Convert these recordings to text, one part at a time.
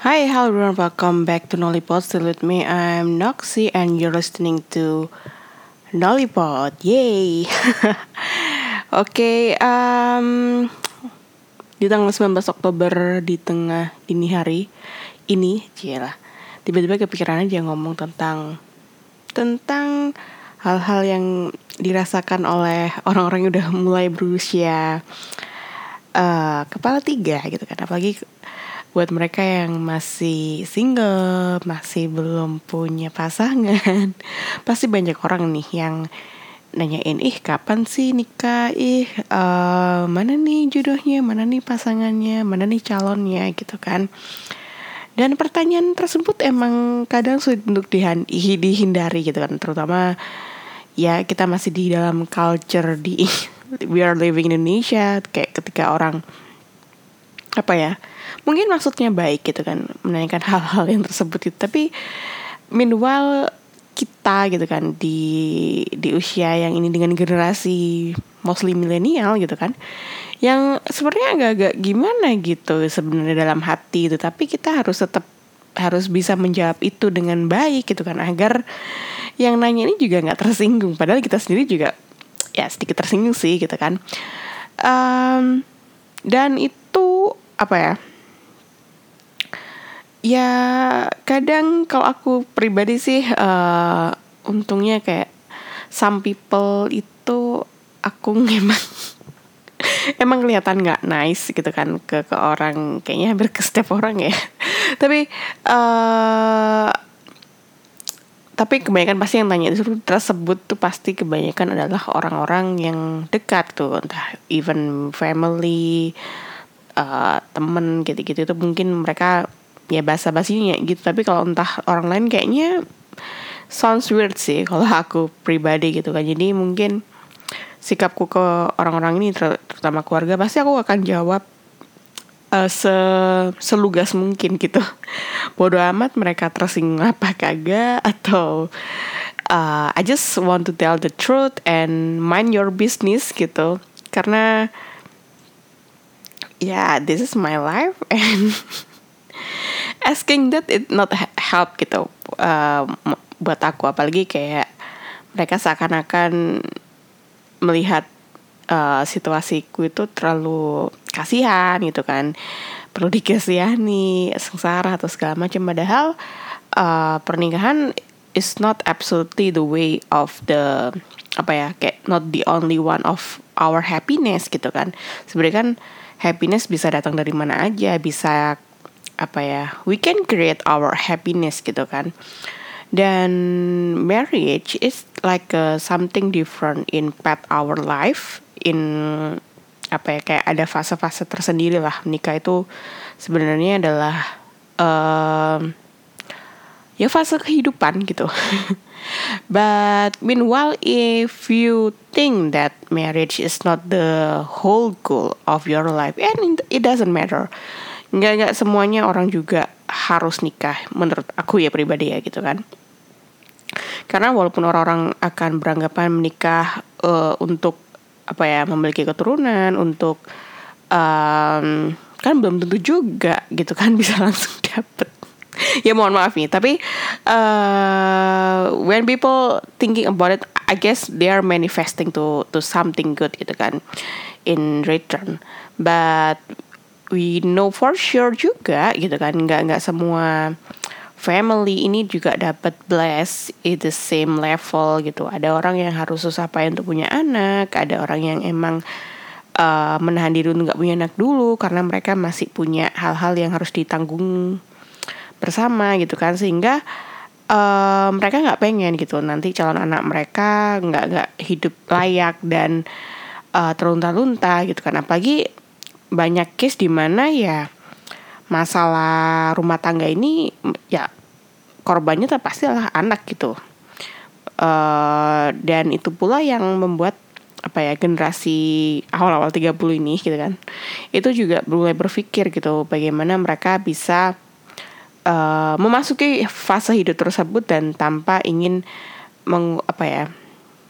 Hi, hello everyone. Welcome back to Nollipod. Still with me, I'm Noxy, and you're listening to Nollipod. Yay! Oke, okay, um, di tanggal 19 Oktober di tengah dini hari ini, lah. Tiba-tiba kepikiran aja ngomong tentang tentang hal-hal yang dirasakan oleh orang-orang yang udah mulai berusia uh, kepala tiga gitu kan apalagi buat mereka yang masih single masih belum punya pasangan pasti banyak orang nih yang nanyain ih kapan sih nikah? Ih uh, mana nih jodohnya? Mana nih pasangannya? Mana nih calonnya? Gitu kan. Dan pertanyaan tersebut emang kadang sulit untuk dihindari gitu kan. Terutama ya kita masih di dalam culture di we are living in Indonesia. Kayak ketika orang apa ya mungkin maksudnya baik gitu kan menanyakan hal-hal yang tersebut itu. Tapi meanwhile kita gitu kan di di usia yang ini dengan generasi mostly milenial gitu kan yang sebenarnya agak-agak gimana gitu sebenarnya dalam hati itu. Tapi kita harus tetap harus bisa menjawab itu dengan baik gitu kan agar yang nanya ini juga nggak tersinggung. Padahal kita sendiri juga ya sedikit tersinggung sih gitu kan. Um, dan itu apa ya ya kadang kalau aku pribadi sih uh, untungnya kayak some people itu aku emang emang kelihatan nggak nice gitu kan ke ke orang kayaknya hampir ke setiap orang ya. Tapi uh, tapi kebanyakan pasti yang tanya itu tersebut tuh pasti kebanyakan adalah orang-orang yang dekat tuh entah even family uh, temen gitu-gitu itu mungkin mereka ya bahasa basinya gitu. Tapi kalau entah orang lain kayaknya sounds weird sih kalau aku pribadi gitu kan. Jadi mungkin sikapku ke orang-orang ini terutama keluarga pasti aku akan jawab uh, se selugas mungkin gitu. Bodoh amat mereka tersinggung apa kagak atau uh, I just want to tell the truth and mind your business gitu. Karena yeah, this is my life and asking that it not help gitu uh, buat aku. Apalagi kayak mereka seakan-akan melihat uh, situasiku itu terlalu kasihan gitu kan. Perlu dikasihani sengsara atau segala macam. Padahal uh, pernikahan is not absolutely the way of the apa ya kayak not the only one of our happiness gitu kan. Sebenarnya kan happiness bisa datang dari mana aja bisa apa ya we can create our happiness gitu kan. Dan marriage is like a something different in path our life in apa ya kayak ada fase-fase tersendiri lah. Nikah itu sebenarnya adalah uh, ya fase kehidupan gitu but meanwhile if you think that marriage is not the whole goal of your life and it doesn't matter. Nggak nggak semuanya orang juga harus nikah menurut aku ya pribadi ya gitu kan. Karena walaupun orang-orang akan beranggapan menikah uh, untuk apa ya memiliki keturunan untuk um, kan belum tentu juga gitu kan bisa langsung dapet ya mohon maaf nih tapi uh, when people thinking about it I guess they are manifesting to to something good gitu kan in return but we know for sure juga gitu kan nggak nggak semua family ini juga dapat bless in the same level gitu. Ada orang yang harus susah payah untuk punya anak, ada orang yang emang uh, menahan diri untuk nggak punya anak dulu karena mereka masih punya hal-hal yang harus ditanggung bersama gitu kan. Sehingga uh, mereka nggak pengen gitu. Nanti calon anak mereka nggak nggak hidup layak dan uh, terlunta-lunta gitu kan. Apalagi banyak case di mana ya masalah rumah tangga ini ya korbannya pasti adalah anak gitu. Uh, dan itu pula yang membuat apa ya generasi awal-awal 30 ini gitu kan itu juga mulai berpikir gitu bagaimana mereka bisa uh, memasuki fase hidup tersebut dan tanpa ingin meng, apa ya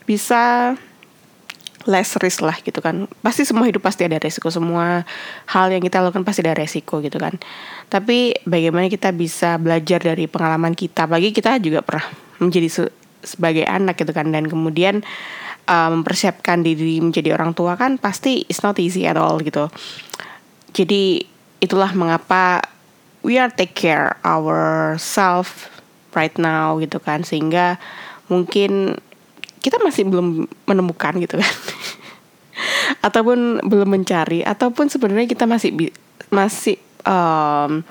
bisa less risk lah gitu kan. Pasti semua hidup pasti ada resiko semua hal yang kita lakukan pasti ada resiko gitu kan. Tapi bagaimana kita bisa belajar dari pengalaman kita? Bagi kita juga pernah menjadi se sebagai anak gitu kan dan kemudian uh, mempersiapkan diri menjadi orang tua kan pasti it's not easy at all gitu. Jadi itulah mengapa we are take care ourselves right now gitu kan. Sehingga mungkin kita masih belum menemukan gitu kan. Ataupun belum mencari. Ataupun sebenarnya kita masih masih um,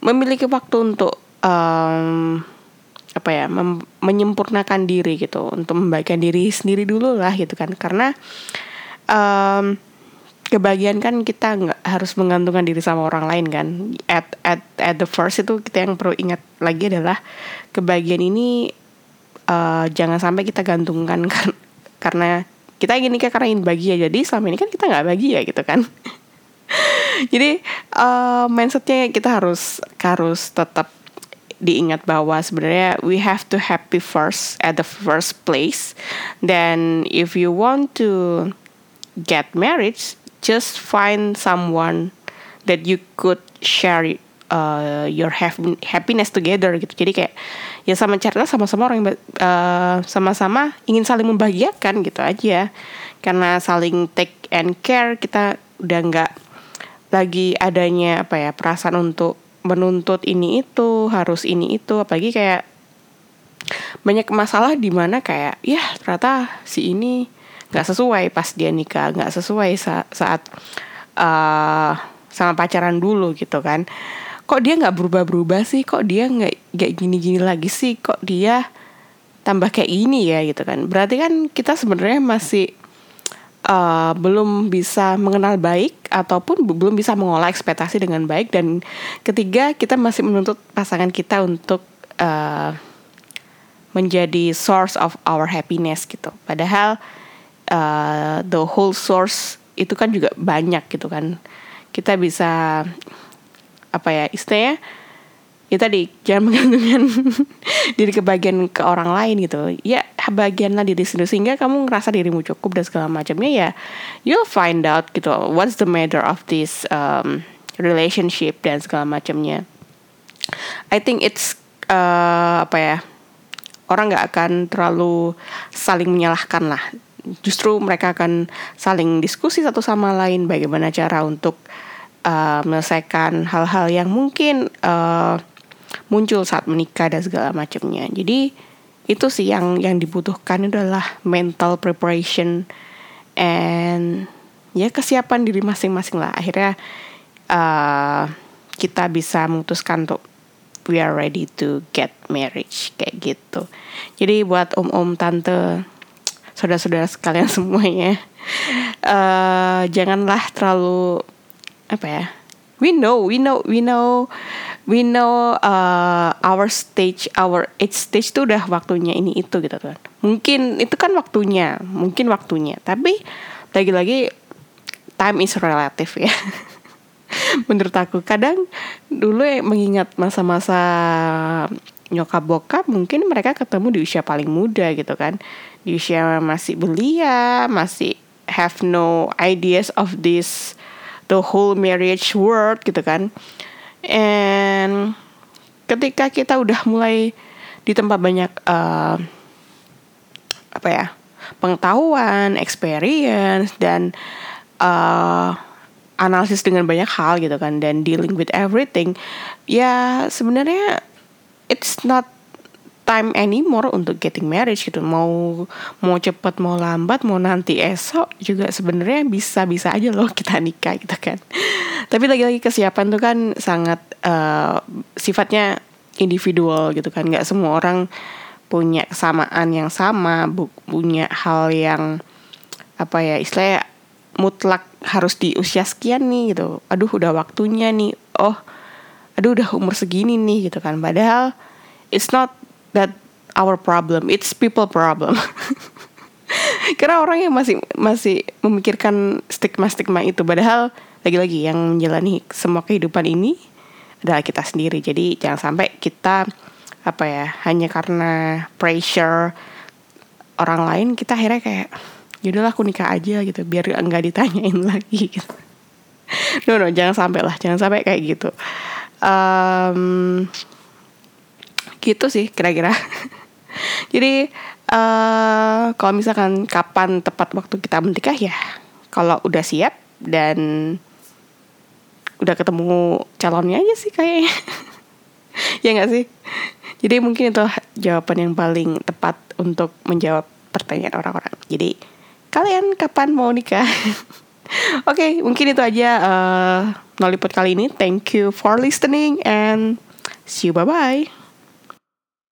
memiliki waktu untuk um, apa ya menyempurnakan diri gitu. Untuk membagikan diri sendiri dulu lah gitu kan. Karena um, kebahagiaan kan kita nggak harus menggantungkan diri sama orang lain kan? At at at the first itu kita yang perlu ingat lagi adalah kebahagiaan ini uh, jangan sampai kita gantungkan kan karena kita ingin nikah karena ingin bahagia. Jadi selama ini kan kita nggak bahagia gitu kan? Jadi uh, mindsetnya kita harus harus tetap diingat bahwa sebenarnya we have to happy first at the first place. Then if you want to get married just find someone that you could share uh, your happiness together gitu. Jadi kayak ya sama cerita sama-sama orang uh, sama-sama ingin saling membahagiakan gitu aja. Karena saling take and care kita udah nggak lagi adanya apa ya perasaan untuk menuntut ini itu harus ini itu. Apalagi kayak banyak masalah di mana kayak ya ternyata si ini nggak sesuai pas dia nikah nggak sesuai saat, saat uh, sama pacaran dulu gitu kan. Kok dia nggak berubah-berubah sih? Kok dia nggak nggak gini-gini lagi sih? Kok dia tambah kayak ini ya gitu kan? Berarti kan kita sebenarnya masih uh, belum bisa mengenal baik ataupun belum bisa mengolah ekspektasi dengan baik. Dan ketiga kita masih menuntut pasangan kita untuk uh, menjadi source of our happiness gitu. Padahal uh, the whole source itu kan juga banyak gitu kan. Kita bisa apa ya istilahnya ya tadi jangan menggantungkan diri kebagian ke orang lain gitu. Ya bagianlah diri sendiri. Sehingga kamu ngerasa dirimu cukup dan segala macamnya ya you'll find out gitu what's the matter of this um, relationship dan segala macamnya. I think it's uh, apa ya orang nggak akan terlalu saling menyalahkan lah justru mereka akan saling diskusi satu sama lain bagaimana cara untuk uh, menyelesaikan hal-hal yang mungkin uh, muncul saat menikah dan segala macamnya. Jadi itu sih yang yang dibutuhkan adalah mental preparation and ya kesiapan diri masing-masing lah. Akhirnya uh, kita bisa memutuskan untuk we are ready to get marriage kayak gitu. Jadi buat om-om tante saudara-saudara sekalian semuanya, uh, janganlah terlalu apa ya we know we know we know we know uh, our stage our age stage itu udah waktunya ini itu gitu kan. Mungkin itu kan waktunya mungkin waktunya. Tapi lagi-lagi time is relative ya. Menurut aku kadang dulu mengingat masa-masa nyokap bokap mungkin mereka ketemu di usia paling muda gitu kan. Di usia masih belia masih have no ideas of this the whole marriage world gitu kan. And ketika kita udah mulai di tempat banyak uh, apa ya pengetahuan experience dan uh, analisis dengan banyak hal gitu kan dan dealing with everything ya sebenarnya it's not time anymore untuk getting marriage gitu. Mau mau cepet mau lambat mau nanti esok juga sebenarnya bisa bisa aja loh kita nikah gitu kan. Tapi lagi-lagi kesiapan tuh kan sangat uh, sifatnya individual gitu kan. Nggak semua orang punya kesamaan yang sama bu punya hal yang apa ya istilahnya mutlak harus di usia sekian nih gitu. Aduh udah waktunya nih. Oh aduh udah umur segini nih gitu kan. Padahal it's not that our problem it's people problem. Karena orang yang masih masih memikirkan stigma stigma itu. Padahal lagi-lagi yang menjalani semua kehidupan ini adalah kita sendiri. Jadi jangan sampai kita apa ya hanya karena pressure orang lain kita akhirnya kayak yaudahlah aku nikah aja gitu. Biar nggak ditanyain lagi gitu. No no jangan sampai lah. Jangan sampai kayak gitu um, gitu sih kira-kira. Jadi uh, kalau misalkan kapan tepat waktu kita menikah ya kalau udah siap dan udah ketemu calonnya aja sih kayaknya. Ya nggak sih? Jadi mungkin itu jawaban yang paling tepat untuk menjawab pertanyaan orang-orang. Jadi kalian kapan mau nikah? Oke okay, mungkin itu aja uh, Nollypod kali ini. Thank you for listening and see you. Bye bye